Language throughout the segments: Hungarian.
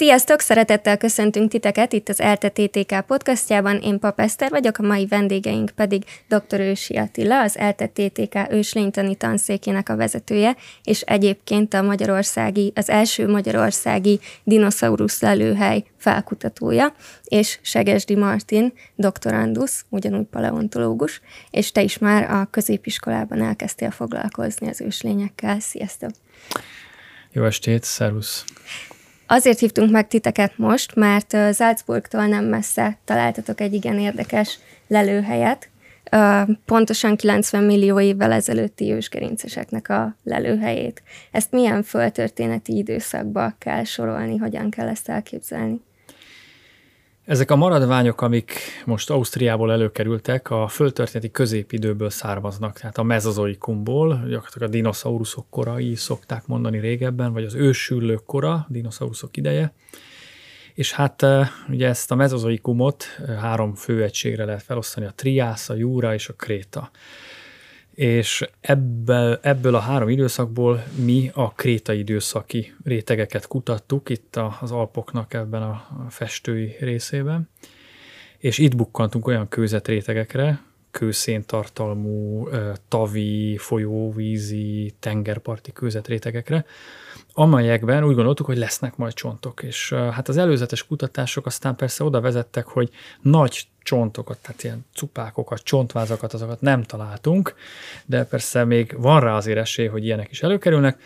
Sziasztok! Szeretettel köszöntünk titeket itt az ELTE TTK podcastjában. Én Pap Eszter vagyok, a mai vendégeink pedig dr. Ősi Attila, az ELTE TTK őslénytani tanszékének a vezetője, és egyébként a magyarországi, az első magyarországi dinoszaurusz lelőhely felkutatója, és Segesdi Martin, doktorandusz, ugyanúgy paleontológus, és te is már a középiskolában elkezdtél foglalkozni az őslényekkel. Sziasztok! Jó estét, szervusz! Azért hívtunk meg titeket most, mert Salzburgtól nem messze találtatok egy igen érdekes lelőhelyet, pontosan 90 millió évvel ezelőtti ősgerinceseknek a lelőhelyét. Ezt milyen földtörténeti időszakba kell sorolni, hogyan kell ezt elképzelni? Ezek a maradványok, amik most Ausztriából előkerültek, a földtörténeti középidőből származnak, tehát a mezozoikumból, gyakorlatilag a dinoszauruszok korai szokták mondani régebben, vagy az ősülők kora, dinoszauruszok ideje. És hát eh, ugye ezt a mezozoikumot eh, három főegységre lehet felosztani, a triász, a júra és a kréta és ebből, ebből a három időszakból mi a krétai időszaki rétegeket kutattuk itt az Alpoknak ebben a festői részében, és itt bukkantunk olyan kőzetrétegekre, kőszéntartalmú, tavi, folyóvízi, tengerparti kőzetrétegekre, amelyekben úgy gondoltuk, hogy lesznek majd csontok. És hát az előzetes kutatások aztán persze oda vezettek, hogy nagy csontokat, tehát ilyen cupákokat, csontvázakat, azokat nem találtunk, de persze még van rá azért esély, hogy ilyenek is előkerülnek,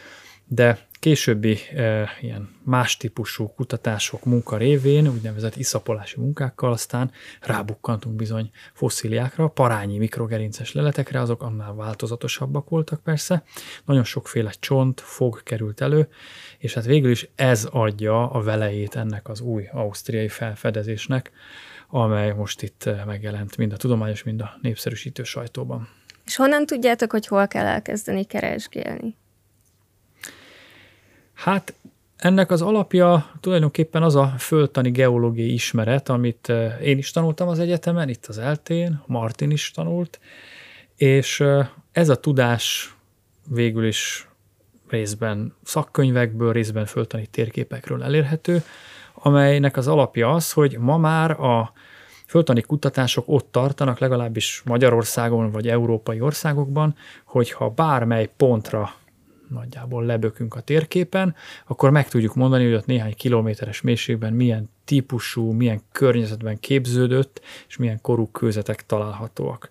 de későbbi e, ilyen más típusú kutatások munka révén, úgynevezett iszapolási munkákkal aztán rábukkantunk bizony fosszíliákra, parányi mikrogerinces leletekre, azok annál változatosabbak voltak persze. Nagyon sokféle csont, fog került elő, és hát végül is ez adja a velejét ennek az új ausztriai felfedezésnek, amely most itt megjelent mind a tudományos, mind a népszerűsítő sajtóban. És honnan tudjátok, hogy hol kell elkezdeni keresgélni? Hát ennek az alapja tulajdonképpen az a földtani geológiai ismeret, amit én is tanultam az egyetemen, itt az eltén, Martin is tanult, és ez a tudás végül is részben szakkönyvekből, részben földtani térképekről elérhető, amelynek az alapja az, hogy ma már a földtani kutatások ott tartanak, legalábbis Magyarországon vagy európai országokban, hogyha bármely pontra nagyjából lebökünk a térképen, akkor meg tudjuk mondani, hogy ott néhány kilométeres mélységben milyen típusú, milyen környezetben képződött, és milyen korú kőzetek találhatóak.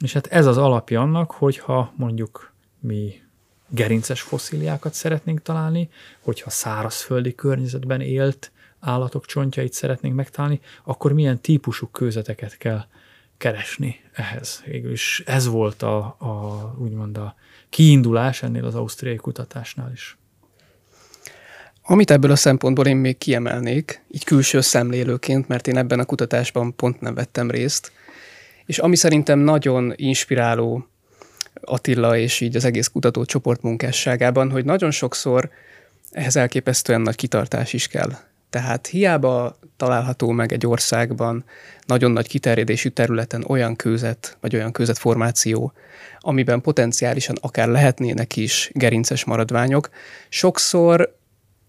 És hát ez az alapja annak, hogyha mondjuk mi gerinces fosszíliákat szeretnénk találni, hogyha szárazföldi környezetben élt állatok csontjait szeretnénk megtalálni, akkor milyen típusú kőzeteket kell keresni ehhez. Végül ez volt a, a úgymond a kiindulás ennél az ausztriai kutatásnál is. Amit ebből a szempontból én még kiemelnék, így külső szemlélőként, mert én ebben a kutatásban pont nem vettem részt, és ami szerintem nagyon inspiráló Attila és így az egész kutatócsoport munkásságában, hogy nagyon sokszor ehhez elképesztően nagy kitartás is kell. Tehát hiába található meg egy országban nagyon nagy kiterjedésű területen olyan kőzet, vagy olyan kőzetformáció, amiben potenciálisan akár lehetnének is gerinces maradványok, sokszor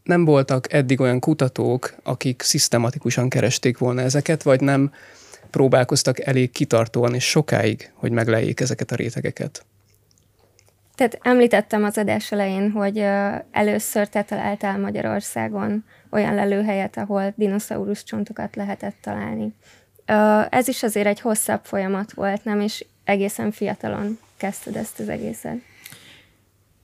nem voltak eddig olyan kutatók, akik szisztematikusan keresték volna ezeket, vagy nem próbálkoztak elég kitartóan és sokáig, hogy megleljék ezeket a rétegeket. Tehát említettem az adás elején, hogy először te találtál Magyarországon olyan lelőhelyet, ahol dinoszaurusz csontokat lehetett találni. Ez is azért egy hosszabb folyamat volt, nem? És egészen fiatalon kezdted ezt az egészet.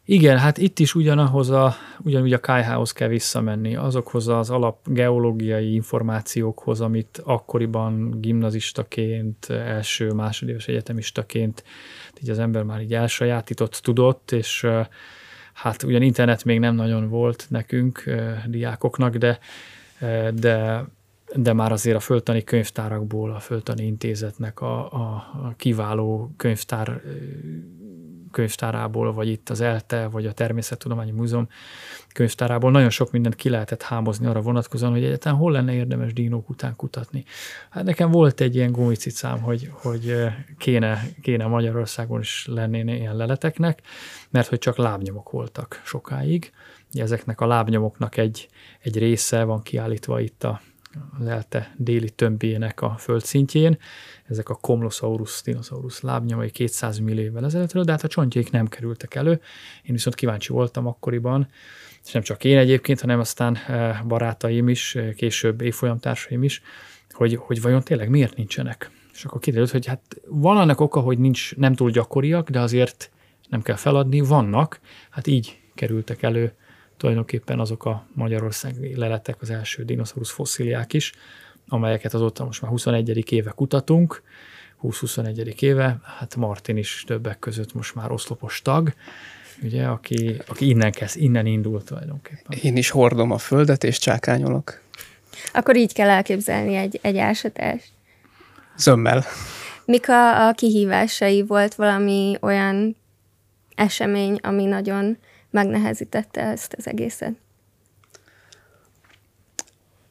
Igen, hát itt is ugyanahoz a, ugyanúgy a KH-hoz kell visszamenni, azokhoz az alap geológiai információkhoz, amit akkoriban gimnazistaként, első, másodéves egyetemistaként így az ember már így elsajátított, tudott, és hát ugyan internet még nem nagyon volt nekünk, diákoknak, de, de de már azért a föltani könyvtárakból, a föltani intézetnek a, a, a kiváló könyvtár könyvtárából, vagy itt az ELTE, vagy a Természettudományi Múzeum könyvtárából nagyon sok mindent ki lehetett hámozni arra vonatkozóan, hogy egyáltalán hol lenne érdemes dinók után kutatni. Hát nekem volt egy ilyen gumicicám, hogy, hogy kéne, kéne Magyarországon is lennéne ilyen leleteknek, mert hogy csak lábnyomok voltak sokáig. Ezeknek a lábnyomoknak egy, egy része van kiállítva itt a lelte déli tömbjének a földszintjén. Ezek a Komlosaurus, dinosaurus lábnyomai 200 millió évvel ezelőttről, de hát a csontjaik nem kerültek elő. Én viszont kíváncsi voltam akkoriban, és nem csak én egyébként, hanem aztán eh, barátaim is, eh, később évfolyamtársaim is, hogy, hogy vajon tényleg miért nincsenek. És akkor kiderült, hogy hát van annak oka, hogy nincs, nem túl gyakoriak, de azért nem kell feladni, vannak, hát így kerültek elő tulajdonképpen azok a magyarországi leletek, az első dinoszaurusz fosszíliák is, amelyeket azóta most már 21. éve kutatunk, 20-21. éve, hát Martin is többek között most már oszlopos tag, ugye, aki, aki innen kezd, innen indult tulajdonképpen. Én is hordom a földet, és csákányolok. Akkor így kell elképzelni egy, egy ásatást. Zömmel. Mik a, a kihívásai? Volt valami olyan esemény, ami nagyon megnehezítette ezt az egészet?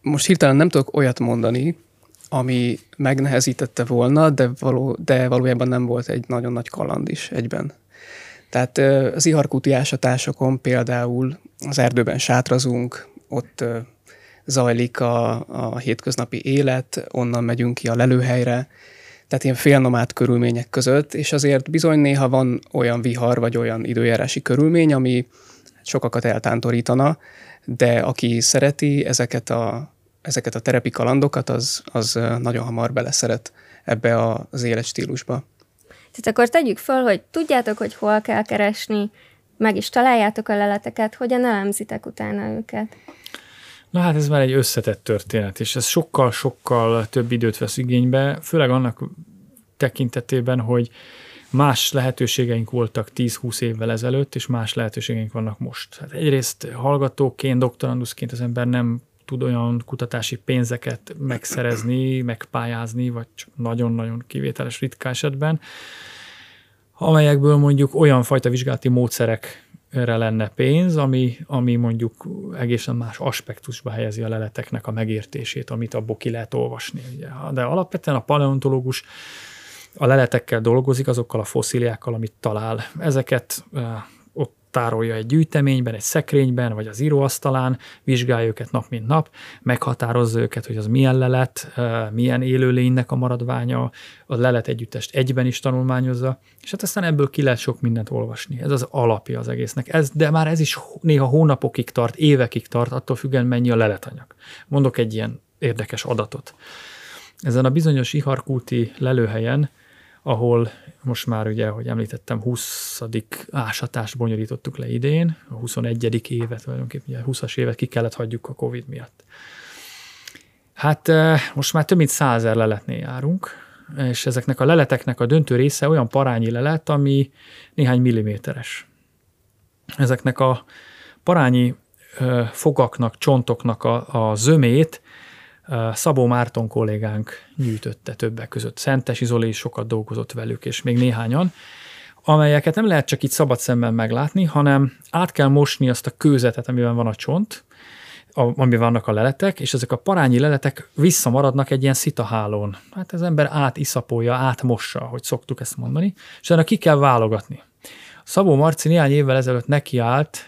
Most hirtelen nem tudok olyat mondani, ami megnehezítette volna, de, való, de valójában nem volt egy nagyon nagy kaland is egyben. Tehát az iharkúti ásatásokon például az erdőben sátrazunk, ott zajlik a, a hétköznapi élet, onnan megyünk ki a lelőhelyre, tehát ilyen félnomát körülmények között, és azért bizony néha van olyan vihar, vagy olyan időjárási körülmény, ami sokakat eltántorítana, de aki szereti ezeket a, ezeket a terepi kalandokat, az, az nagyon hamar beleszeret ebbe az életstílusba. Tehát akkor tegyük föl, hogy tudjátok, hogy hol kell keresni, meg is találjátok a leleteket, hogyan elemzitek utána őket? Na hát ez már egy összetett történet, és ez sokkal-sokkal több időt vesz igénybe, főleg annak tekintetében, hogy más lehetőségeink voltak 10-20 évvel ezelőtt, és más lehetőségeink vannak most. Hát egyrészt hallgatóként, doktoranduszként az ember nem tud olyan kutatási pénzeket megszerezni, megpályázni, vagy csak nagyon-nagyon kivételes ritka esetben, amelyekből mondjuk olyan fajta vizsgálati módszerekre lenne pénz, ami, ami mondjuk egészen más aspektusba helyezi a leleteknek a megértését, amit abból ki lehet olvasni. Ugye. De alapvetően a paleontológus a leletekkel dolgozik, azokkal a fosszíliákkal, amit talál. Ezeket ott tárolja egy gyűjteményben, egy szekrényben, vagy az íróasztalán, vizsgálja őket nap mint nap, meghatározza őket, hogy az milyen lelet, milyen élőlénynek a maradványa, a lelet együttest egyben is tanulmányozza, és hát aztán ebből ki lehet sok mindent olvasni. Ez az alapja az egésznek. Ez, de már ez is néha hónapokig tart, évekig tart, attól függően mennyi a leletanyag. Mondok egy ilyen érdekes adatot. Ezen a bizonyos iharkúti lelőhelyen ahol most már ugye, ahogy említettem, 20. ásatást bonyolítottuk le idén, a 21. évet, tulajdonképpen 20-as évet ki kellett hagyjuk a Covid miatt. Hát eh, most már több mint százer leletnél járunk, és ezeknek a leleteknek a döntő része olyan parányi lelet, ami néhány milliméteres. Ezeknek a parányi eh, fogaknak, csontoknak a, a zömét Szabó Márton kollégánk gyűjtötte többek között. Szentes Izolé is sokat dolgozott velük, és még néhányan, amelyeket nem lehet csak itt szabad szemben meglátni, hanem át kell mosni azt a kőzetet, amiben van a csont, amiben vannak a leletek, és ezek a parányi leletek visszamaradnak egy ilyen szitahálón. Hát az ember átiszapolja, átmossa, hogy szoktuk ezt mondani, és ennek ki kell válogatni. Szabó Marci néhány évvel ezelőtt nekiállt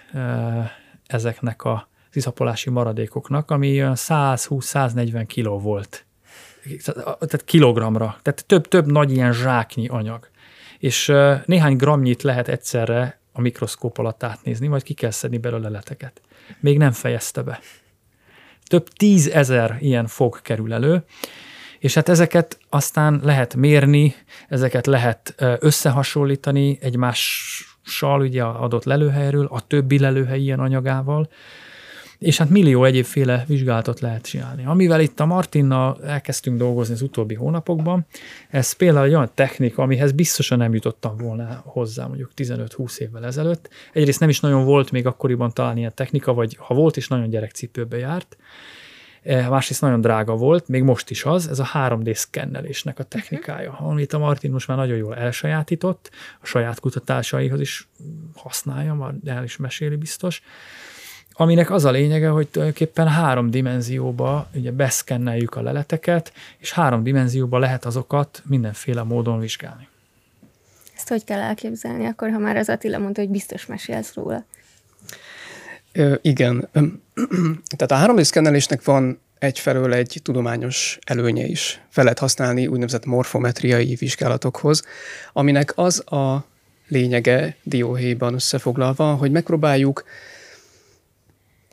ezeknek a tiszapolási maradékoknak, ami 120-140 kiló volt. Tehát kilogramra. Tehát több, több nagy ilyen zsáknyi anyag. És néhány gramnyit lehet egyszerre a mikroszkóp alatt átnézni, majd ki kell szedni belőle leteket. Még nem fejezte be. Több tízezer ilyen fog kerül elő, és hát ezeket aztán lehet mérni, ezeket lehet összehasonlítani egymással, ugye adott lelőhelyről, a többi lelőhely ilyen anyagával, és hát millió egyébféle vizsgálatot lehet csinálni. Amivel itt a Martinnal elkezdtünk dolgozni az utóbbi hónapokban, ez például egy olyan technika, amihez biztosan nem jutottam volna hozzá mondjuk 15-20 évvel ezelőtt. Egyrészt nem is nagyon volt még akkoriban talán ilyen technika, vagy ha volt is, nagyon gyerekcipőbe járt. E, másrészt nagyon drága volt, még most is az, ez a 3D szkennelésnek a technikája, uh-huh. amit a Martin most már nagyon jól elsajátított, a saját kutatásaihoz is használja, már el is meséli biztos, aminek az a lényege, hogy tulajdonképpen három dimenzióba ugye beszkenneljük a leleteket, és három dimenzióba lehet azokat mindenféle módon vizsgálni. Ezt hogy kell elképzelni akkor, ha már az Attila mondta, hogy biztos mesélsz róla? Ö, igen. Tehát a 3D szkennelésnek van egyfelől egy tudományos előnye is. Fel lehet használni úgynevezett morfometriai vizsgálatokhoz, aminek az a lényege dióhéjban összefoglalva, hogy megpróbáljuk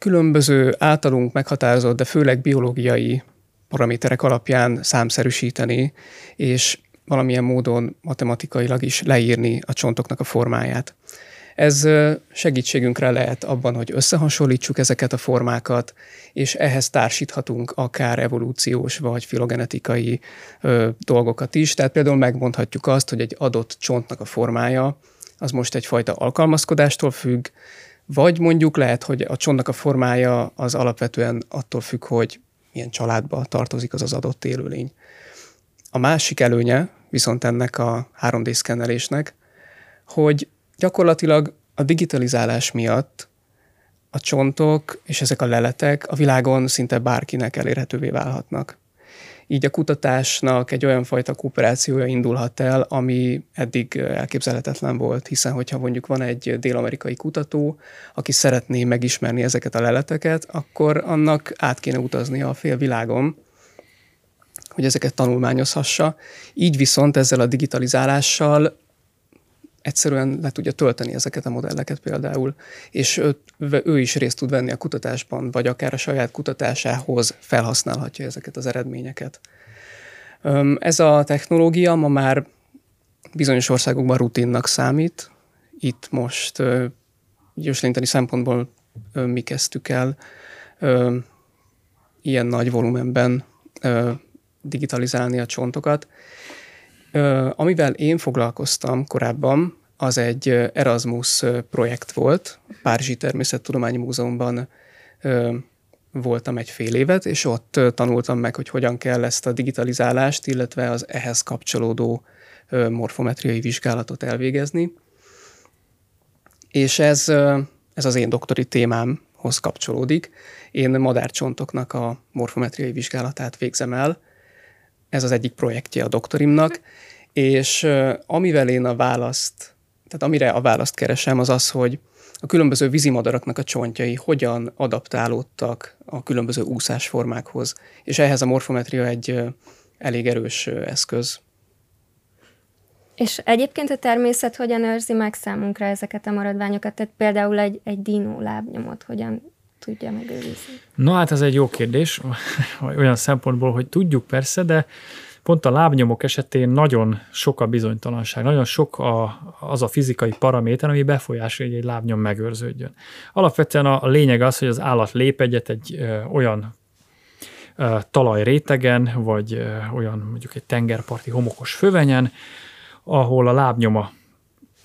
különböző általunk meghatározott, de főleg biológiai paraméterek alapján számszerűsíteni, és valamilyen módon matematikailag is leírni a csontoknak a formáját. Ez segítségünkre lehet abban, hogy összehasonlítsuk ezeket a formákat, és ehhez társíthatunk akár evolúciós vagy filogenetikai ö, dolgokat is. Tehát például megmondhatjuk azt, hogy egy adott csontnak a formája az most egyfajta alkalmazkodástól függ, vagy mondjuk lehet, hogy a csontnak a formája az alapvetően attól függ, hogy milyen családba tartozik az az adott élőlény. A másik előnye viszont ennek a 3D szkennelésnek, hogy gyakorlatilag a digitalizálás miatt a csontok és ezek a leletek a világon szinte bárkinek elérhetővé válhatnak. Így a kutatásnak egy olyan fajta kooperációja indulhat el, ami eddig elképzelhetetlen volt, hiszen hogyha mondjuk van egy dél-amerikai kutató, aki szeretné megismerni ezeket a leleteket, akkor annak át kéne utaznia a fél világon, hogy ezeket tanulmányozhassa. Így viszont ezzel a digitalizálással egyszerűen le tudja tölteni ezeket a modelleket például, és ő, ő is részt tud venni a kutatásban, vagy akár a saját kutatásához felhasználhatja ezeket az eredményeket. Ez a technológia ma már bizonyos országokban rutinnak számít. Itt most jóslintani szempontból mi kezdtük el ilyen nagy volumenben digitalizálni a csontokat. Amivel én foglalkoztam korábban, az egy Erasmus projekt volt. Párizsi Természettudományi Múzeumban voltam egy fél évet, és ott tanultam meg, hogy hogyan kell ezt a digitalizálást, illetve az ehhez kapcsolódó morfometriai vizsgálatot elvégezni. És ez, ez az én doktori témámhoz kapcsolódik. Én madárcsontoknak a morfometriai vizsgálatát végzem el, ez az egyik projektje a doktorimnak, és amivel én a választ, tehát amire a választ keresem, az az, hogy a különböző vízimadaraknak a csontjai hogyan adaptálódtak a különböző úszásformákhoz, és ehhez a morfometria egy elég erős eszköz. És egyébként a természet hogyan őrzi meg számunkra ezeket a maradványokat? Tehát például egy, egy dinó lábnyomot hogyan tudja megőrizni? Na hát ez egy jó kérdés, olyan szempontból, hogy tudjuk persze, de pont a lábnyomok esetén nagyon sok a bizonytalanság, nagyon sok a, az a fizikai paraméter, ami befolyásolja, hogy egy lábnyom megőrződjön. Alapvetően a, lényeg az, hogy az állat lép egyet egy ö, olyan ö, talajrétegen, vagy ö, olyan mondjuk egy tengerparti homokos fövenyen, ahol a lábnyoma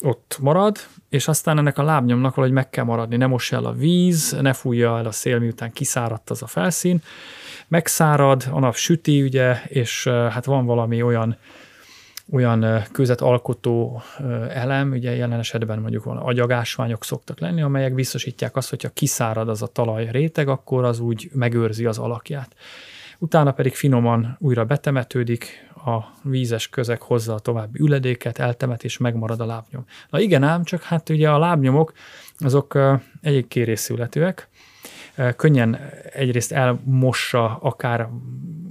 ott marad, és aztán ennek a lábnyomnak valahogy meg kell maradni, ne mossa el a víz, ne fújja el a szél, miután kiszáradt az a felszín, megszárad, a nap süti, ugye, és hát van valami olyan olyan közet alkotó elem, ugye jelen esetben mondjuk van agyagásványok szoktak lenni, amelyek biztosítják azt, hogyha kiszárad az a talaj réteg, akkor az úgy megőrzi az alakját. Utána pedig finoman újra betemetődik, a vízes közeg hozza a további üledéket, eltemet, és megmarad a lábnyom. Na igen ám, csak hát ugye a lábnyomok azok egyik kérészületűek, könnyen egyrészt elmossa akár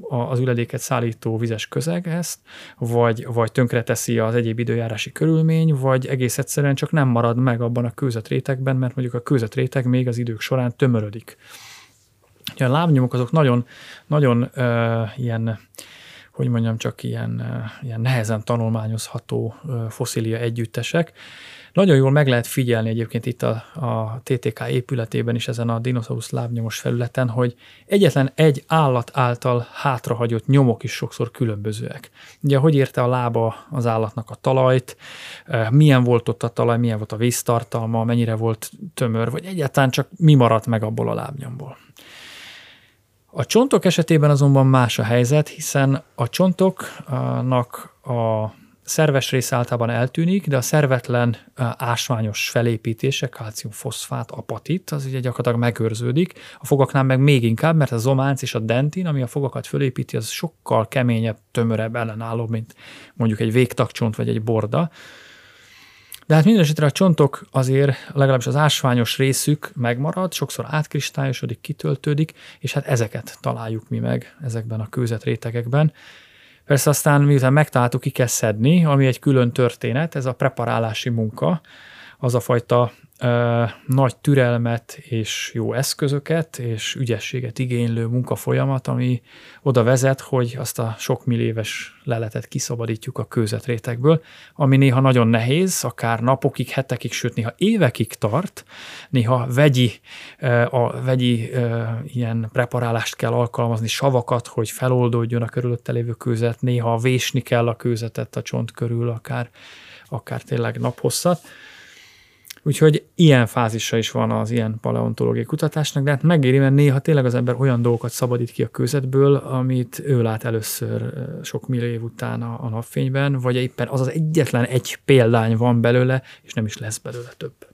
az üledéket szállító vizes közeg ezt, vagy, vagy tönkreteszi az egyéb időjárási körülmény, vagy egész egyszerűen csak nem marad meg abban a kőzetrétegben, mert mondjuk a kőzetréteg még az idők során tömörödik. A lábnyomok azok nagyon, nagyon uh, ilyen hogy mondjam, csak ilyen, ilyen nehezen tanulmányozható foszilia együttesek. Nagyon jól meg lehet figyelni egyébként itt a, a TTK épületében is ezen a dinoszaurusz lábnyomos felületen, hogy egyetlen egy állat által hátrahagyott nyomok is sokszor különbözőek. Ugye, hogy érte a lába az állatnak a talajt, milyen volt ott a talaj, milyen volt a víztartalma, mennyire volt tömör, vagy egyáltalán csak mi maradt meg abból a lábnyomból. A csontok esetében azonban más a helyzet, hiszen a csontoknak a szerves rész általában eltűnik, de a szervetlen ásványos felépítése, kalciumfoszfát, apatit, az ugye gyakorlatilag megőrződik. A fogaknál meg még inkább, mert a zománc és a dentin, ami a fogakat fölépíti, az sokkal keményebb, tömörebb, ellenálló, mint mondjuk egy végtagcsont vagy egy borda. De hát minden esetre a csontok azért legalábbis az ásványos részük megmarad, sokszor átkristályosodik, kitöltődik, és hát ezeket találjuk mi meg ezekben a kőzet rétegekben. Persze aztán miután megtaláltuk, ki kell szedni, ami egy külön történet, ez a preparálási munka, az a fajta nagy türelmet és jó eszközöket és ügyességet igénylő munkafolyamat, ami oda vezet, hogy azt a sok milléves leletet kiszabadítjuk a kőzetrétekből, ami néha nagyon nehéz, akár napokig, hetekig, sőt néha évekig tart, néha vegyi, a vegyi ilyen preparálást kell alkalmazni, savakat, hogy feloldódjon a körülötte lévő kőzet, néha vésni kell a kőzetet a csont körül, akár, akár tényleg naphosszat. Úgyhogy ilyen fázisa is van az ilyen paleontológiai kutatásnak, de hát megéri, mert néha tényleg az ember olyan dolgokat szabadít ki a közetből, amit ő lát először sok millió év után a, a napfényben, vagy éppen az az egyetlen egy példány van belőle, és nem is lesz belőle több.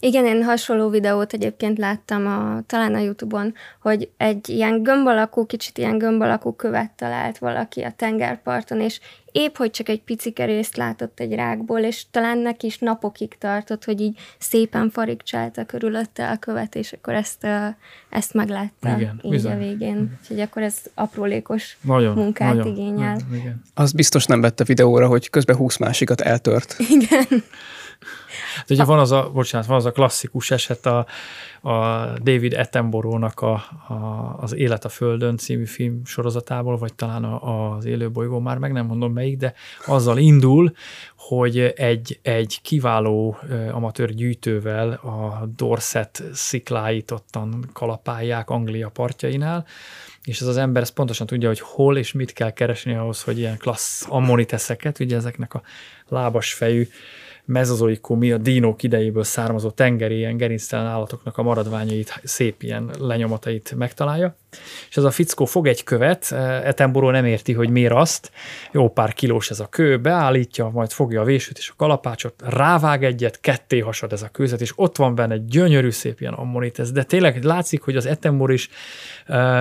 Igen, én hasonló videót egyébként láttam a, talán a Youtube-on, hogy egy ilyen gömbalakú, kicsit ilyen gömbalakú követ talált valaki a tengerparton, és épp, hogy csak egy pici részt látott egy rákból, és talán neki is napokig tartott, hogy így szépen farigcsálta körülötte a követ, és akkor ezt, ezt meglátta igen, így bizony. a végén. Úgyhogy akkor ez aprólékos nagyon, munkát nagyon, igényel. Nagyon, igen. Az biztos nem vette videóra, hogy közben 20 másikat eltört. Igen. Hát ugye van az a, bocsánat, van az a klasszikus eset a, a David Attenborough-nak a, a, az Élet a Földön című film sorozatából, vagy talán a, az Élőbolygó, már meg nem mondom melyik, de azzal indul, hogy egy, egy kiváló amatőr gyűjtővel a Dorset szikláit ottan kalapálják Anglia partjainál, és ez az ember ezt pontosan tudja, hogy hol és mit kell keresni ahhoz, hogy ilyen klassz ammoniteszeket, ugye ezeknek a lábas fejű mezozoikumi, a dínók idejéből származó tengeri ilyen gerinctelen állatoknak a maradványait, szép ilyen lenyomatait megtalálja. És ez a fickó fog egy követ, Etenboró nem érti, hogy miért azt, jó pár kilós ez a kő, beállítja, majd fogja a vésőt és a kalapácsot, rávág egyet, ketté hasad ez a kőzet, és ott van benne egy gyönyörű szép ilyen ammonitesz, de tényleg látszik, hogy az Etenbor is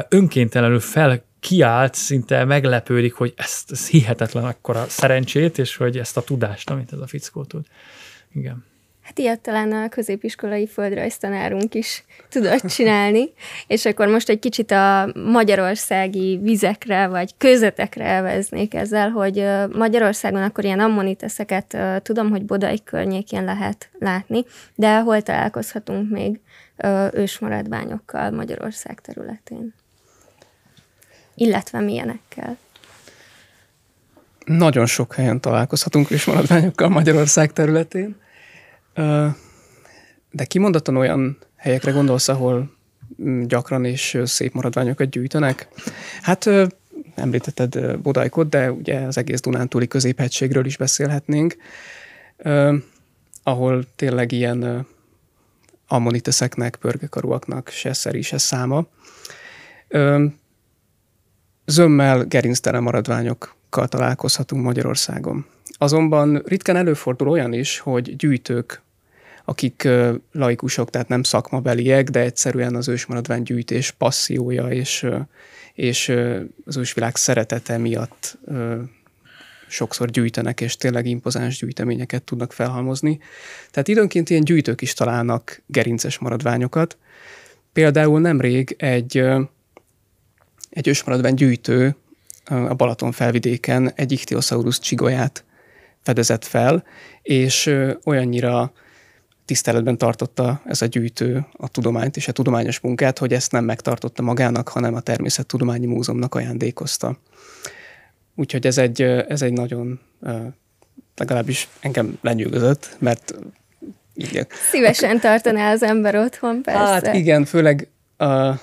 önkéntelenül fel kiállt, szinte meglepődik, hogy ezt, ez hihetetlen akkora szerencsét, és hogy ezt a tudást, amit ez a fickó tud. Igen. Hát ilyet talán a középiskolai földrajztanárunk is tudott csinálni, és akkor most egy kicsit a magyarországi vizekre, vagy közetekre elveznék ezzel, hogy Magyarországon akkor ilyen ammoniteszeket tudom, hogy Bodai környékén lehet látni, de hol találkozhatunk még ősmaradványokkal Magyarország területén? Illetve milyenekkel? Nagyon sok helyen találkozhatunk maradványokkal Magyarország területén, de kimondottan olyan helyekre gondolsz, ahol mm, gyakran és szép maradványokat gyűjtenek? Hát említetted Bodajkot, de ugye az egész Dunántúli középhegységről is beszélhetnénk, ahol tényleg ilyen ammoniteszeknek, pörgekarúaknak se szeri, se száma zömmel gerinctelen maradványokkal találkozhatunk Magyarországon. Azonban ritkán előfordul olyan is, hogy gyűjtők, akik laikusok, tehát nem szakmabeliek, de egyszerűen az ősmaradványgyűjtés passziója és, és az ősvilág szeretete miatt sokszor gyűjtenek, és tényleg impozáns gyűjteményeket tudnak felhalmozni. Tehát időnként ilyen gyűjtők is találnak gerinces maradványokat. Például nemrég egy egy ősmaradvány gyűjtő a Balaton felvidéken egy Ichthyosaurus csigolyát fedezett fel, és olyannyira tiszteletben tartotta ez a gyűjtő a tudományt és a tudományos munkát, hogy ezt nem megtartotta magának, hanem a Természettudományi Múzeumnak ajándékozta. Úgyhogy ez egy, ez egy nagyon, legalábbis engem lenyűgözött, mert igen. Szívesen tartaná az ember otthon, persze. Hát igen, főleg a,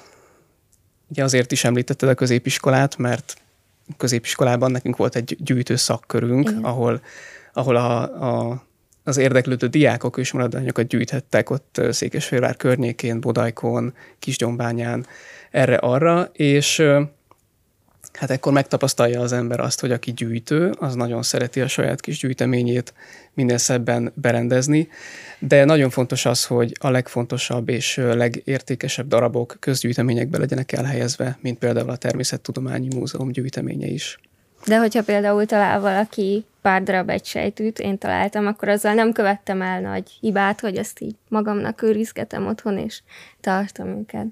Ugye azért is említetted a középiskolát, mert középiskolában nekünk volt egy gyűjtő szakkörünk, ahol, ahol a, a az érdeklődő diákok és maradványokat gyűjthettek ott Székesfehérvár környékén, Bodajkon, Kisgyombányán, erre-arra, és hát ekkor megtapasztalja az ember azt, hogy aki gyűjtő, az nagyon szereti a saját kis gyűjteményét minél szebben berendezni, de nagyon fontos az, hogy a legfontosabb és legértékesebb darabok közgyűjteményekbe legyenek elhelyezve, mint például a Természettudományi Múzeum gyűjteménye is. De hogyha például talál valaki pár darab egy sejtűt, én találtam, akkor azzal nem követtem el nagy hibát, hogy ezt így magamnak őrizgetem otthon, és tartom őket.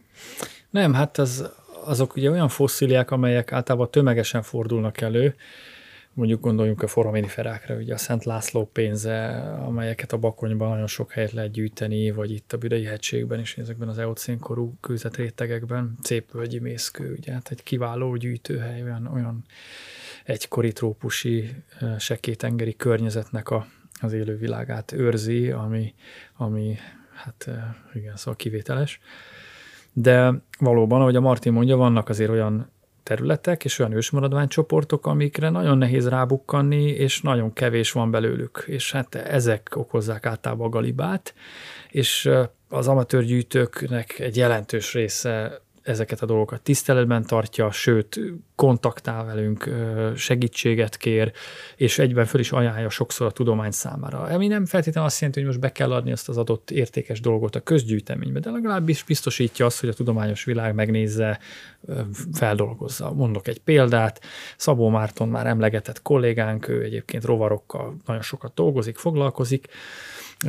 Nem, hát ez, azok ugye olyan fosszíliák, amelyek általában tömegesen fordulnak elő, mondjuk gondoljunk a foraminiferákra, ugye a Szent László pénze, amelyeket a Bakonyban nagyon sok helyet lehet gyűjteni, vagy itt a Büdei hegységben is, ezekben az eocénkorú kőzetrétegekben, Cépvölgyi mészkő, ugye, hát egy kiváló gyűjtőhely, olyan, olyan egykori trópusi sekétengeri környezetnek a, az élővilágát őrzi, ami, ami hát igen, szóval kivételes. De valóban, ahogy a Martin mondja, vannak azért olyan területek és olyan ősmaradványcsoportok, amikre nagyon nehéz rábukkanni, és nagyon kevés van belőlük. És hát ezek okozzák általában a galibát, és az amatőrgyűjtőknek egy jelentős része ezeket a dolgokat tiszteletben tartja, sőt, kontaktál velünk, segítséget kér, és egyben föl is ajánlja sokszor a tudomány számára. Ami nem feltétlenül azt jelenti, hogy most be kell adni ezt az adott értékes dolgot a közgyűjteménybe, de legalábbis biztosítja azt, hogy a tudományos világ megnézze, feldolgozza. Mondok egy példát, Szabó Márton már emlegetett kollégánk, ő egyébként rovarokkal nagyon sokat dolgozik, foglalkozik,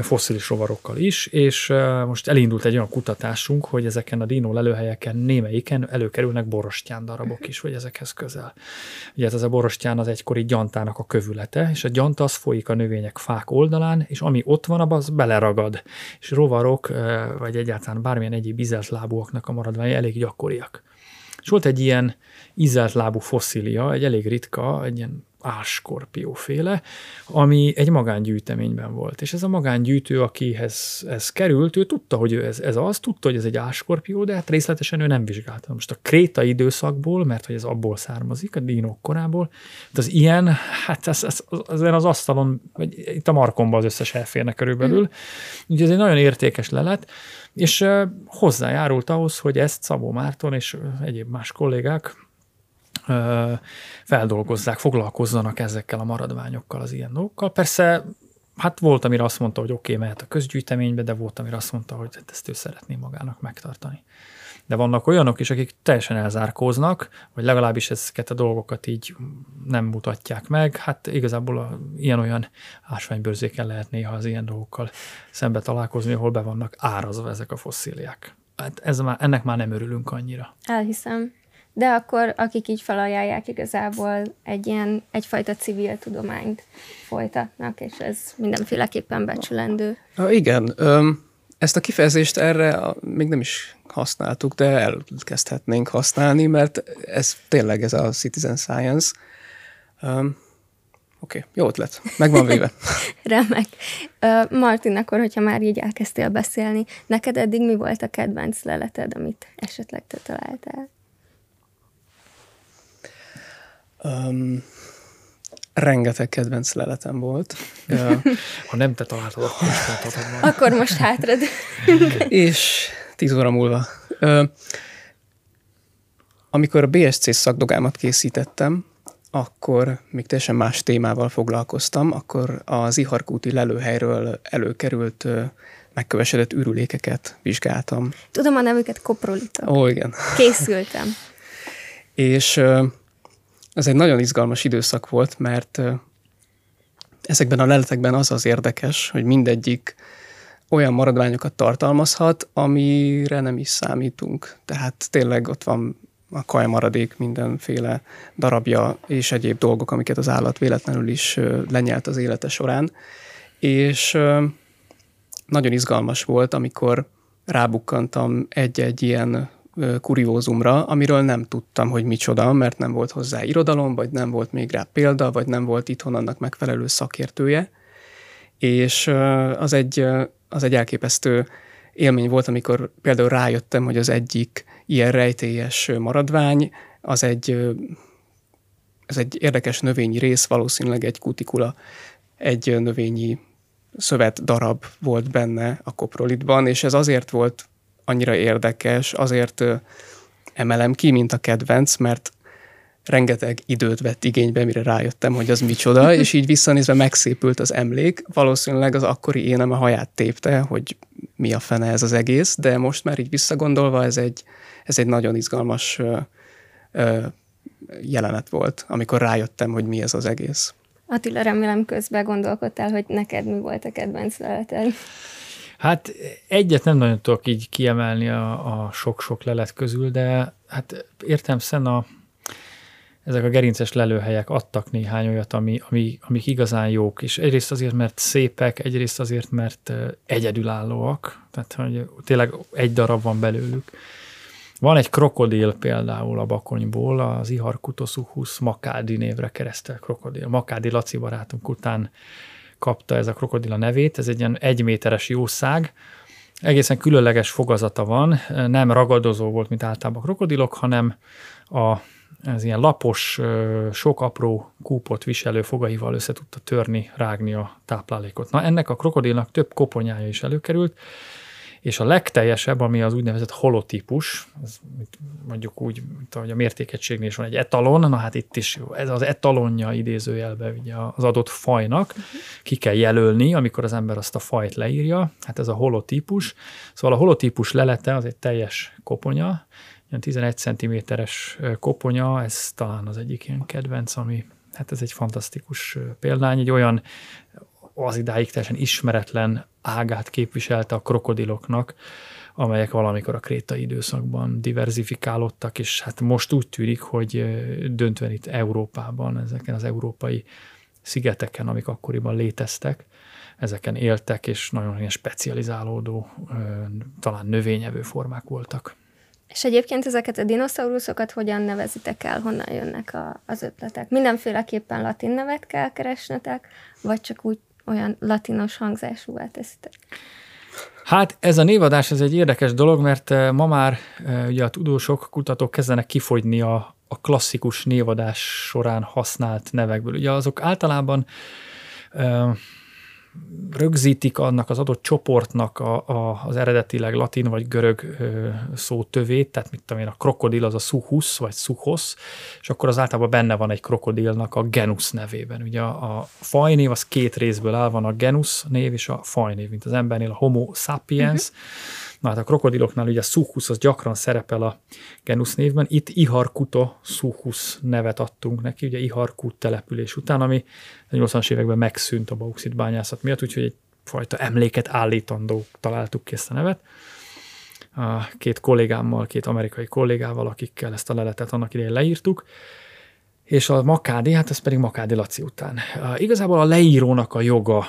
fosszilis rovarokkal is, és most elindult egy olyan kutatásunk, hogy ezeken a dino lelőhelyeken némelyiken előkerülnek borostyán darabok is, vagy ezekhez közel. Ugye ez a borostyán az egykori gyantának a kövülete, és a gyanta az folyik a növények fák oldalán, és ami ott van, az beleragad. És rovarok, vagy egyáltalán bármilyen egyéb izelt lábúaknak a maradványai elég gyakoriak. És volt egy ilyen izelt lábú fosszília, egy elég ritka, egy ilyen féle, ami egy magángyűjteményben volt. És ez a magángyűjtő, akihez ez került, ő tudta, hogy ez, ez az, tudta, hogy ez egy áskorpió, de hát részletesen ő nem vizsgálta. Most a kréta időszakból, mert hogy ez abból származik, a dínok korából, de az ilyen, hát ez, ez, az, az asztalon, vagy itt a markomban az összes elférnek körülbelül. Mm. Úgyhogy ez egy nagyon értékes lelet, és hozzájárult ahhoz, hogy ezt Szabó Márton és egyéb más kollégák feldolgozzák, foglalkozzanak ezekkel a maradványokkal, az ilyen dolgokkal. Persze, hát volt, amire azt mondta, hogy oké, okay, mehet a közgyűjteménybe, de volt, amire azt mondta, hogy hát ezt ő szeretné magának megtartani. De vannak olyanok is, akik teljesen elzárkóznak, vagy legalábbis ezeket a dolgokat így nem mutatják meg. Hát igazából a, ilyen-olyan ásványbőrzéken lehet néha az ilyen dolgokkal szembe találkozni, ahol be vannak árazva ezek a fosszíliák. Hát ez már, ennek már nem örülünk annyira. Elhiszem de akkor akik így felajánlják igazából egy ilyen, egyfajta civil tudományt folytatnak, és ez mindenféleképpen becsülendő. Ha, igen, ezt a kifejezést erre még nem is használtuk, de elkezdhetnénk használni, mert ez tényleg ez a citizen science. Um, Oké, okay, jó ötlet. Meg van véve. Remek. Uh, Martin, akkor, hogyha már így elkezdtél beszélni, neked eddig mi volt a kedvenc leleted, amit esetleg te találtál? Um, rengeteg kedvenc leletem volt. ha nem te találtad, akkor most találtad Akkor most hátrad. és tíz óra múlva. Amikor a BSC szakdogámat készítettem, akkor még teljesen más témával foglalkoztam, akkor az Iharkúti lelőhelyről előkerült megkövesedett ürülékeket vizsgáltam. Tudom a nevüket, koprolitok. Ó, igen. Készültem. és ez egy nagyon izgalmas időszak volt, mert ezekben a leletekben az az érdekes, hogy mindegyik olyan maradványokat tartalmazhat, amire nem is számítunk. Tehát tényleg ott van a kajamaradék mindenféle darabja és egyéb dolgok, amiket az állat véletlenül is lenyelt az élete során. És nagyon izgalmas volt, amikor rábukkantam egy-egy ilyen kuriózumra, amiről nem tudtam, hogy micsoda, mert nem volt hozzá irodalom, vagy nem volt még rá példa, vagy nem volt itthon annak megfelelő szakértője. És az egy, az egy elképesztő élmény volt, amikor például rájöttem, hogy az egyik ilyen rejtélyes maradvány, az egy, ez egy érdekes növényi rész, valószínűleg egy kutikula, egy növényi szövet darab volt benne a koprolitban, és ez azért volt annyira érdekes, azért emelem ki, mint a kedvenc, mert rengeteg időt vett igénybe, mire rájöttem, hogy az micsoda, és így visszanézve megszépült az emlék. Valószínűleg az akkori énem a haját tépte, hogy mi a fene ez az egész, de most már így visszagondolva ez egy, ez egy nagyon izgalmas ö, ö, jelenet volt, amikor rájöttem, hogy mi ez az egész. Attila, remélem közben gondolkodtál, hogy neked mi volt a kedvenc leleted. Hát egyet nem nagyon tudok így kiemelni a, a sok-sok lelet közül, de hát értem szen a, ezek a gerinces lelőhelyek adtak néhány olyat, ami, ami, amik igazán jók, és egyrészt azért, mert szépek, egyrészt azért, mert egyedülállóak, tehát hogy tényleg egy darab van belőlük. Van egy krokodil például a Bakonyból, az Ihar Kutosuchus Makádi névre keresztel krokodil. Makádi Laci barátunk után kapta ez a krokodil a nevét, ez egy ilyen egyméteres jószág, egészen különleges fogazata van, nem ragadozó volt, mint általában a krokodilok, hanem a, ez ilyen lapos, sok apró kúpot viselő fogaival össze tudta törni, rágni a táplálékot. Na ennek a krokodilnak több koponyája is előkerült, és a legteljesebb, ami az úgynevezett holotípus, az mondjuk úgy, mint ahogy a mértékegységnél is van egy etalon, na hát itt is ez az etalonja idézőjelbe ugye az adott fajnak, uh-huh. ki kell jelölni, amikor az ember azt a fajt leírja, hát ez a holotípus. Szóval a holotípus lelete az egy teljes koponya, ilyen 11 cm-es koponya, ez talán az egyik ilyen kedvenc, ami hát ez egy fantasztikus példány, egy olyan az idáig teljesen ismeretlen ágát képviselte a krokodiloknak, amelyek valamikor a krétai időszakban diverzifikálódtak, és hát most úgy tűnik, hogy döntően itt Európában, ezeken az európai szigeteken, amik akkoriban léteztek, ezeken éltek, és nagyon ilyen specializálódó, talán növényevő formák voltak. És egyébként ezeket a dinoszauruszokat hogyan nevezitek el, honnan jönnek a, az ötletek? Mindenféleképpen latin nevet kell keresnetek, vagy csak úgy olyan latinos hangzásúvá teszitek? Hát ez a névadás ez egy érdekes dolog, mert eh, ma már eh, ugye a tudósok, kutatók kezdenek kifogyni a, a klasszikus névadás során használt nevekből. Ugye azok általában eh, rögzítik annak az adott csoportnak a, a, az eredetileg latin vagy görög ö, szó tövét, tehát mit tudom én, a krokodil az a suhus vagy suhos, és akkor az általában benne van egy krokodilnak a genus nevében. Ugye a, a fajnév az két részből áll, van a genus név és a fajnév, mint az embernél a homo sapiens, uh-huh Na hát a krokodiloknál ugye a Suchus az gyakran szerepel a genusz névben, itt Iharkuto Suchus nevet adtunk neki, ugye Iharkut település után, ami a 80-as években megszűnt a bauxit bányászat miatt, úgyhogy egy fajta emléket állítandó találtuk ki ezt a nevet. Két kollégámmal, két amerikai kollégával, akikkel ezt a leletet annak idején leírtuk, és a Makádi, hát ez pedig Makádi Laci után. Igazából a leírónak a joga,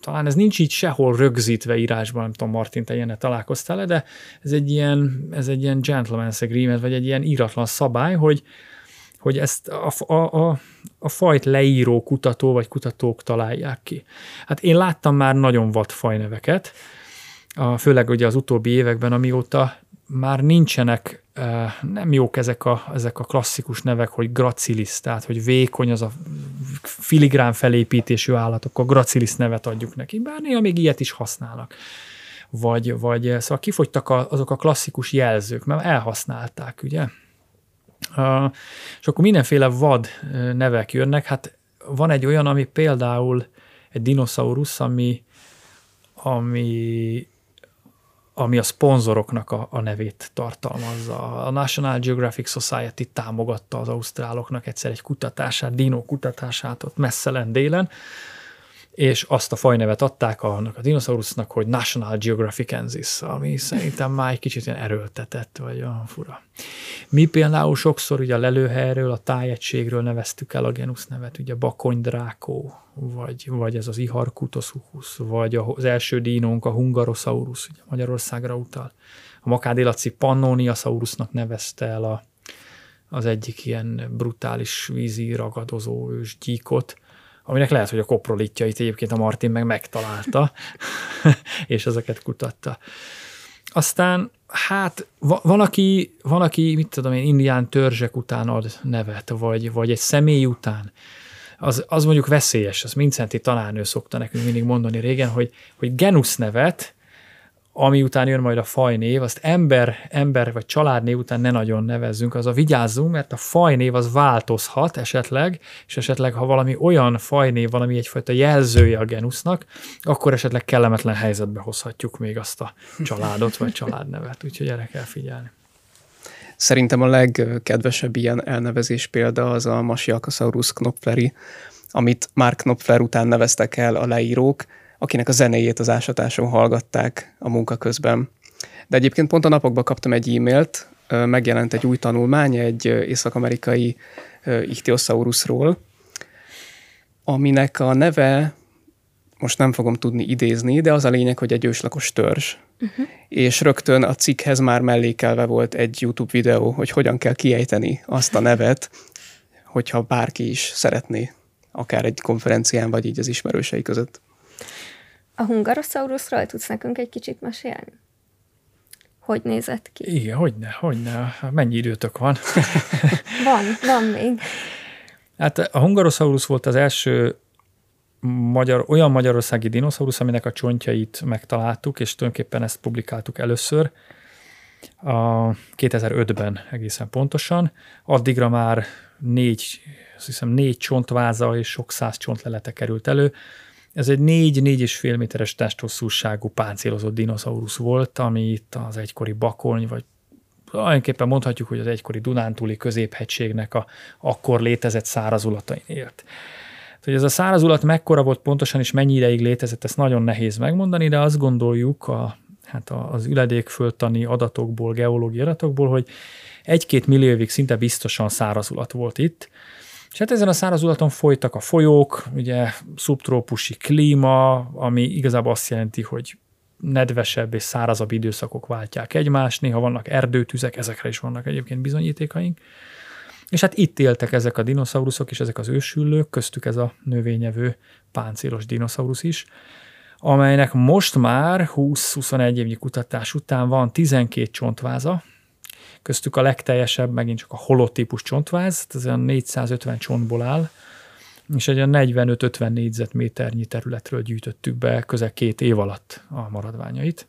talán ez nincs így sehol rögzítve írásban, nem tudom, Martin, te ilyenne találkoztál de ez egy ilyen, ez egy ilyen gentleman's agreement, vagy egy ilyen íratlan szabály, hogy, hogy ezt a, a, a, a fajt leíró kutató vagy kutatók találják ki. Hát én láttam már nagyon vad fajneveket, a, főleg ugye az utóbbi években, amióta már nincsenek, nem jók ezek a, ezek a klasszikus nevek, hogy gracilis, tehát hogy vékony az a filigrán felépítésű állatok, akkor gracilis nevet adjuk neki, bár néha még ilyet is használnak. Vagy, vagy szóval kifogytak a, azok a klasszikus jelzők, mert elhasználták, ugye? És akkor mindenféle vad nevek jönnek, hát van egy olyan, ami például egy dinoszaurusz, ami, ami ami a szponzoroknak a, a nevét tartalmazza. A National Geographic Society támogatta az ausztráloknak egyszer egy kutatását, dino kutatását ott messze délen, és azt a fajnevet adták annak a dinoszaurusznak, hogy National Geographicensis, ami szerintem már egy kicsit ilyen erőltetett, vagy olyan fura. Mi például sokszor ugye a lelőhelyről, a tájegységről neveztük el a genusz nevet, ugye bakony-drákó, vagy, vagy ez az Iharkutosuchus, vagy az első dínónk a Hungarosaurus, ugye Magyarországra utal. A Makádi Laci Pannoniasaurusnak nevezte el a, az egyik ilyen brutális vízi ragadozó ős gyíkot, aminek lehet, hogy a koprolitjait egyébként a Martin meg megtalálta, és ezeket kutatta. Aztán hát van aki, van, aki mit tudom én, indián törzsek után ad nevet, vagy, vagy egy személy után. az, az mondjuk veszélyes, az Mincenti tanárnő szokta nekünk mindig mondani régen, hogy, hogy genusz nevet, ami után jön majd a fajnév, azt ember, ember vagy családnév után ne nagyon nevezzünk, az a vigyázzunk, mert a fajnév az változhat esetleg, és esetleg ha valami olyan fajnév, valami egyfajta jelzője a genusznak, akkor esetleg kellemetlen helyzetbe hozhatjuk még azt a családot vagy családnevet, úgyhogy erre kell figyelni. Szerintem a legkedvesebb ilyen elnevezés példa az a Masiakasaurus knopfleri, amit Mark Knopfler után neveztek el a leírók, akinek a zenéjét az ásatáson hallgatták a munka közben. De egyébként pont a napokban kaptam egy e-mailt, megjelent egy új tanulmány egy észak-amerikai Ichthyosaurusról, aminek a neve most nem fogom tudni idézni, de az a lényeg, hogy egy őslakos törzs. Uh-huh. És rögtön a cikkhez már mellékelve volt egy YouTube videó, hogy hogyan kell kiejteni azt a nevet, hogyha bárki is szeretné, akár egy konferencián, vagy így az ismerősei között. A hungarosaurusról tudsz nekünk egy kicsit mesélni? Hogy nézett ki? Igen, hogyne, hogyne. Mennyi időtök van? van, van még. Hát a hungarosaurus volt az első magyar, olyan magyarországi dinoszaurusz, aminek a csontjait megtaláltuk, és tulajdonképpen ezt publikáltuk először a 2005-ben egészen pontosan. Addigra már négy, azt hiszem négy csontváza és sok száz csontlelete került elő. Ez egy 4-4,5 méteres testhosszúságú páncélozott dinoszaurusz volt, ami itt az egykori Bakony, vagy tulajdonképpen mondhatjuk, hogy az egykori Dunántúli középhegységnek a akkor létezett szárazulatain élt. Hogy ez a szárazulat mekkora volt pontosan, és mennyi ideig létezett, ezt nagyon nehéz megmondani, de azt gondoljuk a, hát az üledékföldtani adatokból, geológiai adatokból, hogy egy-két millió évig szinte biztosan szárazulat volt itt, és hát ezen a szárazulaton folytak a folyók, ugye szubtrópusi klíma, ami igazából azt jelenti, hogy nedvesebb és szárazabb időszakok váltják egymást, néha vannak erdőtüzek, ezekre is vannak egyébként bizonyítékaink. És hát itt éltek ezek a dinoszauruszok és ezek az ősüllők, köztük ez a növényevő páncélos dinoszaurusz is, amelynek most már 20-21 évnyi kutatás után van 12 csontváza, köztük a legteljesebb megint csak a holotípus csontváz, ez olyan 450 csontból áll, és egy 45-50 négyzetméternyi területről gyűjtöttük be közel két év alatt a maradványait.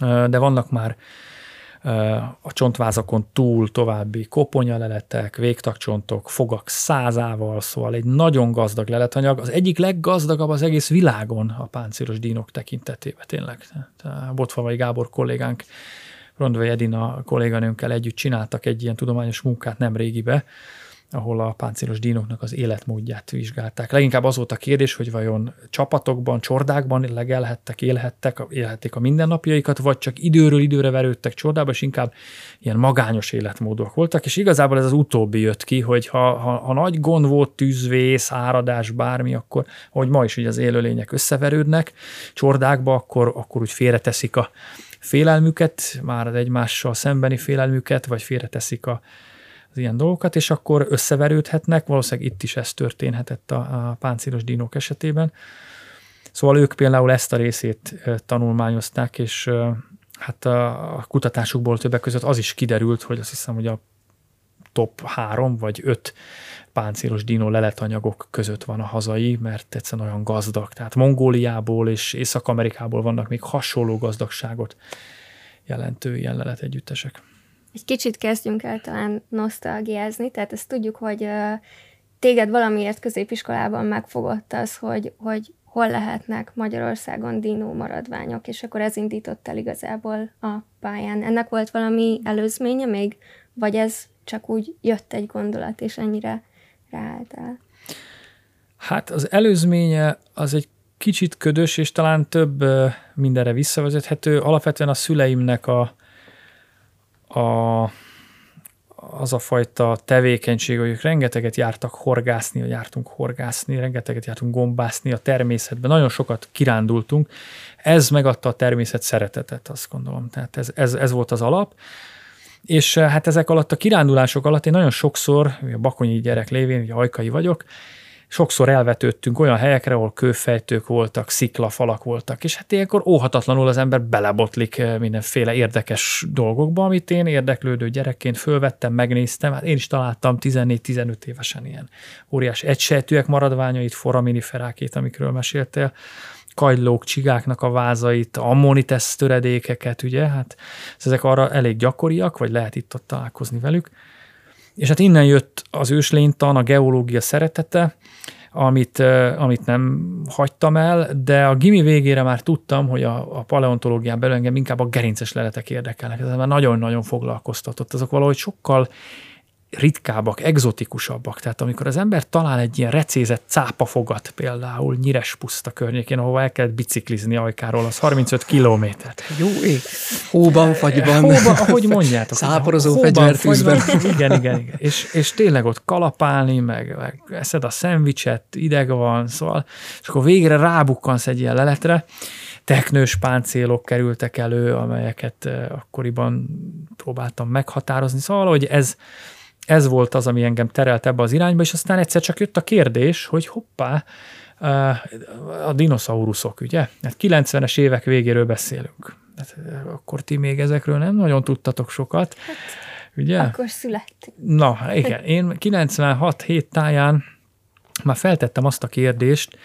De vannak már a csontvázakon túl további koponyaleletek, végtagcsontok, fogak százával, szóval egy nagyon gazdag leletanyag, az egyik leggazdagabb az egész világon a páncélos dínok tekintetében tényleg. Botfalvai Gábor kollégánk Rondvai Edina kolléganőnkkel együtt csináltak egy ilyen tudományos munkát nem régibe, ahol a páncélos dínoknak az életmódját vizsgálták. Leginkább az volt a kérdés, hogy vajon csapatokban, csordákban legelhettek, élhettek, élhették a mindennapjaikat, vagy csak időről időre verődtek csordába, és inkább ilyen magányos életmódok voltak, és igazából ez az utóbbi jött ki, hogy ha, ha, ha nagy gond volt, tűzvész, áradás, bármi, akkor, hogy ma is ugye az élőlények összeverődnek csordákba, akkor, akkor úgy félreteszik a félelmüket, már az egymással szembeni félelmüket, vagy félreteszik a, az ilyen dolgokat, és akkor összeverődhetnek, valószínűleg itt is ez történhetett a, a páncélos dinók esetében. Szóval ők például ezt a részét tanulmányozták, és hát a kutatásukból többek között az is kiderült, hogy azt hiszem, hogy a top három vagy öt páncélos dino leletanyagok között van a hazai, mert egyszerűen olyan gazdag. Tehát Mongóliából és Észak-Amerikából vannak még hasonló gazdagságot jelentő ilyen leletegyüttesek. Egy kicsit kezdjünk el talán nosztalgiázni, tehát ezt tudjuk, hogy téged valamiért középiskolában megfogott az, hogy, hogy hol lehetnek Magyarországon dinó maradványok, és akkor ez indított el igazából a pályán. Ennek volt valami előzménye még, vagy ez csak úgy jött egy gondolat, és ennyire ráálltál? Hát az előzménye az egy kicsit ködös, és talán több mindenre visszavezethető. Alapvetően a szüleimnek a, a, az a fajta tevékenység, hogy ők rengeteget jártak horgászni, vagy jártunk horgászni, rengeteget jártunk gombászni a természetben, nagyon sokat kirándultunk. Ez megadta a természet szeretetet, azt gondolom. Tehát ez, ez, ez volt az alap. És hát ezek alatt a kirándulások alatt én nagyon sokszor, a bakonyi gyerek lévén, ugye ajkai vagyok, sokszor elvetődtünk olyan helyekre, ahol kőfejtők voltak, sziklafalak voltak, és hát ilyenkor óhatatlanul az ember belebotlik eh, mindenféle érdekes dolgokba, amit én érdeklődő gyerekként fölvettem, megnéztem, hát én is találtam 14-15 évesen ilyen óriási egysejtűek maradványait, foraminiferákét, amikről meséltél, kagylók, csigáknak a vázait, ammonites töredékeket, ugye, hát ezek arra elég gyakoriak, vagy lehet itt-ott találkozni velük. És hát innen jött az őslénytan, a geológia szeretete, amit, amit nem hagytam el, de a gimi végére már tudtam, hogy a, a paleontológián belül engem inkább a gerinces leletek érdekelnek. Ez már nagyon-nagyon foglalkoztatott. Azok valahogy sokkal ritkábbak, egzotikusabbak. Tehát amikor az ember talál egy ilyen recézett cápafogat például Nyires puszta környékén, ahova el kellett biciklizni ajkáról, az 35 kilométert. Jó ég. Hóban, fagyban. Hóban, ahogy mondjátok. Száporozó fegyvertűzben. Igen, igen, igen. És, és tényleg ott kalapálni, meg, meg eszed a szendvicset, ideg van, szóval, és akkor végre rábukkansz egy ilyen leletre, teknős páncélok kerültek elő, amelyeket eh, akkoriban próbáltam meghatározni. Szóval, hogy ez, ez volt az, ami engem terelt ebbe az irányba, és aztán egyszer csak jött a kérdés, hogy hoppá, a dinoszauruszok, ugye? Hát 90-es évek végéről beszélünk. Hát akkor ti még ezekről nem nagyon tudtatok sokat, hát, ugye? Akkor születtünk. Na, igen. Én 96 hét táján már feltettem azt a kérdést,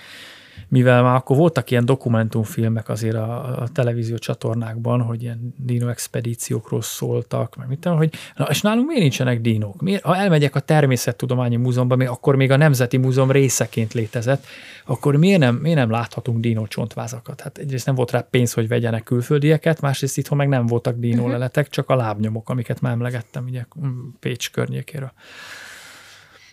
mivel már akkor voltak ilyen dokumentumfilmek azért a, a televízió csatornákban, hogy ilyen dino expedíciókról szóltak, meg mit hogy na, és nálunk miért nincsenek dinók? Miért, ha elmegyek a Természettudományi Múzeumban, még akkor még a Nemzeti Múzeum részeként létezett, akkor miért nem, miért nem láthatunk dino csontvázakat? Hát egyrészt nem volt rá pénz, hogy vegyenek külföldieket, másrészt itthon meg nem voltak dino mhm. leletek, csak a lábnyomok, amiket már emlegettem ugye Pécs környékéről.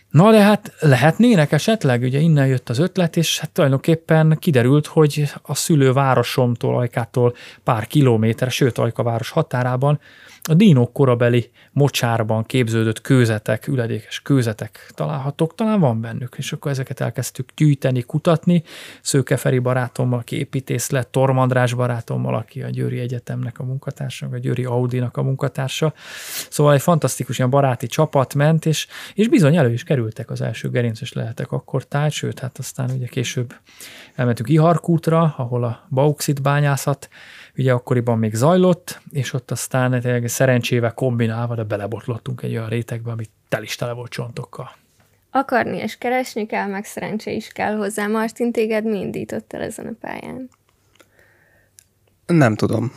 Na de hát lehetnének esetleg, ugye innen jött az ötlet, és hát tulajdonképpen kiderült, hogy a szülő városomtól, Ajkától pár kilométer, sőt Ajka város határában a dínok korabeli mocsárban képződött kőzetek, üledékes kőzetek találhatók, talán van bennük, és akkor ezeket elkezdtük gyűjteni, kutatni. Szőke Feri barátommal, aki építész lett, Tormandrás barátommal, aki a Győri Egyetemnek a munkatársa, a Győri Audinak a munkatársa. Szóval egy fantasztikus ilyen baráti csapat ment, és, és bizony elő is kerültek az első gerinces lehetek akkor táj, sőt, hát aztán ugye később elmentünk Iharkútra, ahol a bauxit bányászat ugye akkoriban még zajlott, és ott aztán szerencsével kombinálva, de belebotlottunk egy olyan rétegbe, ami tel is tele volt csontokkal. Akarni és keresni kell, meg szerencsé is kell hozzá. Martin, téged mi indított el ezen a pályán? Nem tudom.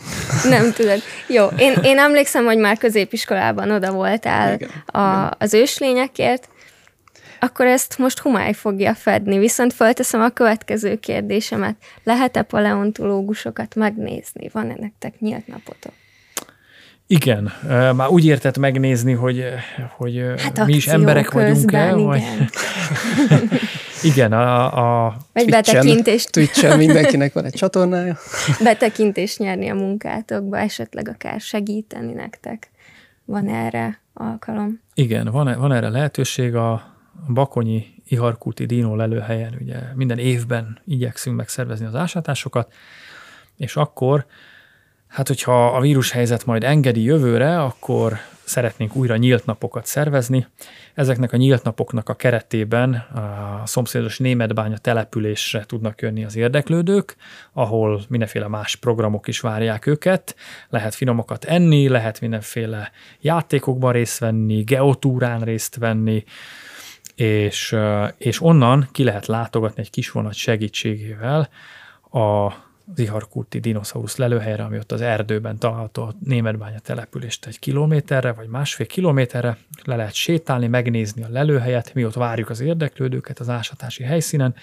Nem tudod. Jó, én, én emlékszem, hogy már középiskolában oda voltál igen, a, az őslényekért, akkor ezt most humály fogja fedni. Viszont felteszem a következő kérdésemet. Lehet-e paleontológusokat megnézni? Van-e nektek nyílt napotok? Igen, már úgy értett megnézni, hogy, hogy hát mi is emberek vagyunk-e? Igen, vagy... igen a, a vagy betekintést. Twitch-en mindenkinek van egy csatornája. Betekintést nyerni a munkátokba, esetleg akár segíteni nektek. Van erre alkalom? Igen, van, van erre lehetőség. A Bakonyi Iharkúti Dino lelőhelyen ugye minden évben igyekszünk megszervezni az ásátásokat, és akkor, hát hogyha a vírushelyzet majd engedi jövőre, akkor szeretnénk újra nyílt napokat szervezni. Ezeknek a nyílt napoknak a keretében a szomszédos Németbánya településre tudnak jönni az érdeklődők, ahol mindenféle más programok is várják őket. Lehet finomokat enni, lehet mindenféle játékokban részt venni, geotúrán részt venni, és, és onnan ki lehet látogatni egy kis vonat segítségével a az Iharkulti dinoszaurusz lelőhelyre, ami ott az erdőben található a Németbánya települést egy kilométerre, vagy másfél kilométerre, le lehet sétálni, megnézni a lelőhelyet, mi ott várjuk az érdeklődőket az ásatási helyszínen,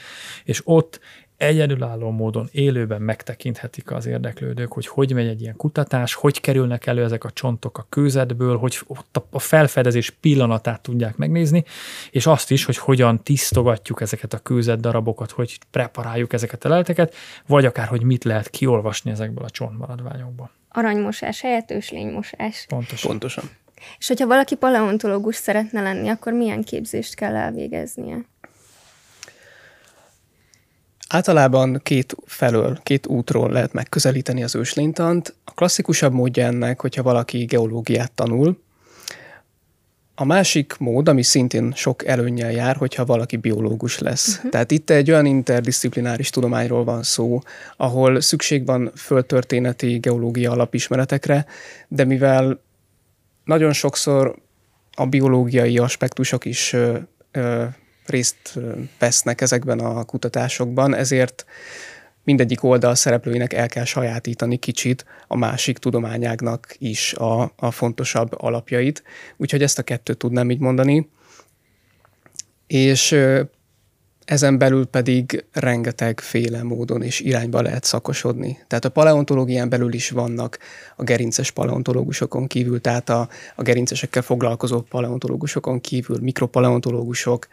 és ott egyedülálló módon élőben megtekinthetik az érdeklődők, hogy hogy megy egy ilyen kutatás, hogy kerülnek elő ezek a csontok a kőzetből, hogy ott a felfedezés pillanatát tudják megnézni, és azt is, hogy hogyan tisztogatjuk ezeket a kőzet darabokat, hogy preparáljuk ezeket a leleteket, vagy akár, hogy mit lehet kiolvasni ezekből a csontmaradványokból. Aranymosás helyett őslénymosás. Pontosan. Pontosan. És hogyha valaki paleontológus szeretne lenni, akkor milyen képzést kell elvégeznie? Általában két felől, két útról lehet megközelíteni az őslénytant. A klasszikusabb módja ennek, hogyha valaki geológiát tanul, A másik mód, ami szintén sok előnnyel jár, hogyha valaki biológus lesz. Uh-huh. Tehát itt egy olyan interdisziplináris tudományról van szó, ahol szükség van földtörténeti geológia alapismeretekre, de mivel nagyon sokszor a biológiai aspektusok is ö, ö, részt vesznek ezekben a kutatásokban, ezért mindegyik oldal szereplőinek el kell sajátítani kicsit a másik tudományágnak is a, a fontosabb alapjait. Úgyhogy ezt a kettőt tudnám így mondani. És ezen belül pedig rengeteg féle módon és irányba lehet szakosodni. Tehát a paleontológián belül is vannak a gerinces paleontológusokon kívül, tehát a, a gerincesekkel foglalkozó paleontológusokon kívül mikropaleontológusok,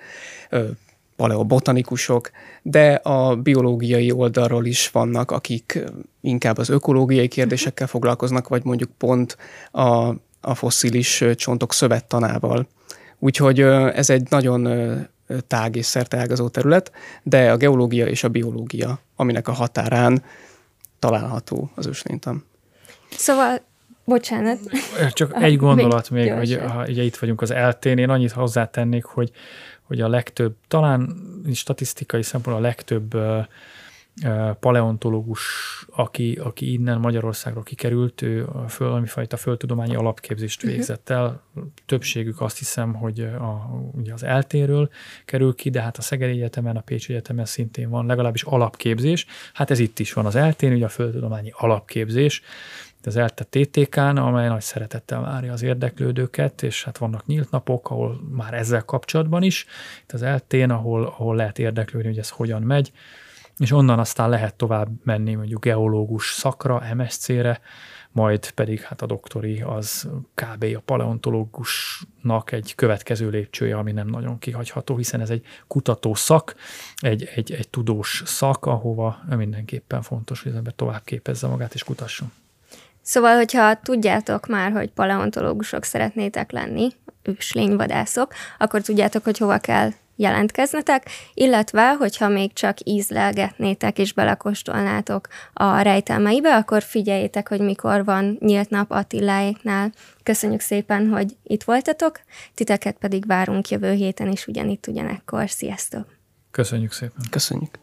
paleobotanikusok, de a biológiai oldalról is vannak, akik inkább az ökológiai kérdésekkel foglalkoznak, vagy mondjuk pont a, a fosszilis csontok szövettanával. Úgyhogy ez egy nagyon tág és szerteágazó terület, de a geológia és a biológia, aminek a határán található az őslénytan. Szóval Bocsánat. Csak egy gondolat még, gyorsan. hogy ha ugye itt vagyunk az eltén, én annyit hozzátennék, hogy hogy a legtöbb, talán statisztikai szempontból a legtöbb paleontológus, aki, aki innen Magyarországról kikerült, ő föl, valami fajta földtudományi alapképzést mhm. végzett el. Többségük azt hiszem, hogy a, ugye az eltéről kerül ki, de hát a Szegedi Egyetemen, a Pécsi Egyetemen szintén van legalábbis alapképzés. Hát ez itt is van az eltén, ugye a földtudományi alapképzés, az ELTE TTK-n, amely nagy szeretettel várja az érdeklődőket, és hát vannak nyílt napok, ahol már ezzel kapcsolatban is, itt az eltén, ahol, ahol lehet érdeklődni, hogy ez hogyan megy, és onnan aztán lehet tovább menni mondjuk geológus szakra, MSC-re, majd pedig hát a doktori az kb. a paleontológusnak egy következő lépcsője, ami nem nagyon kihagyható, hiszen ez egy kutató szak, egy, egy, egy tudós szak, ahova mindenképpen fontos, hogy az ember tovább képezze magát és kutasson. Szóval, hogyha tudjátok már, hogy paleontológusok szeretnétek lenni, őslényvadászok, akkor tudjátok, hogy hova kell jelentkeznetek, illetve, hogyha még csak ízlelgetnétek és belekostolnátok a rejtelmeibe, akkor figyeljétek, hogy mikor van nyílt nap Attiláéknál. Köszönjük szépen, hogy itt voltatok, titeket pedig várunk jövő héten is ugyanitt ugyanekkor. Sziasztok! Köszönjük szépen! Köszönjük!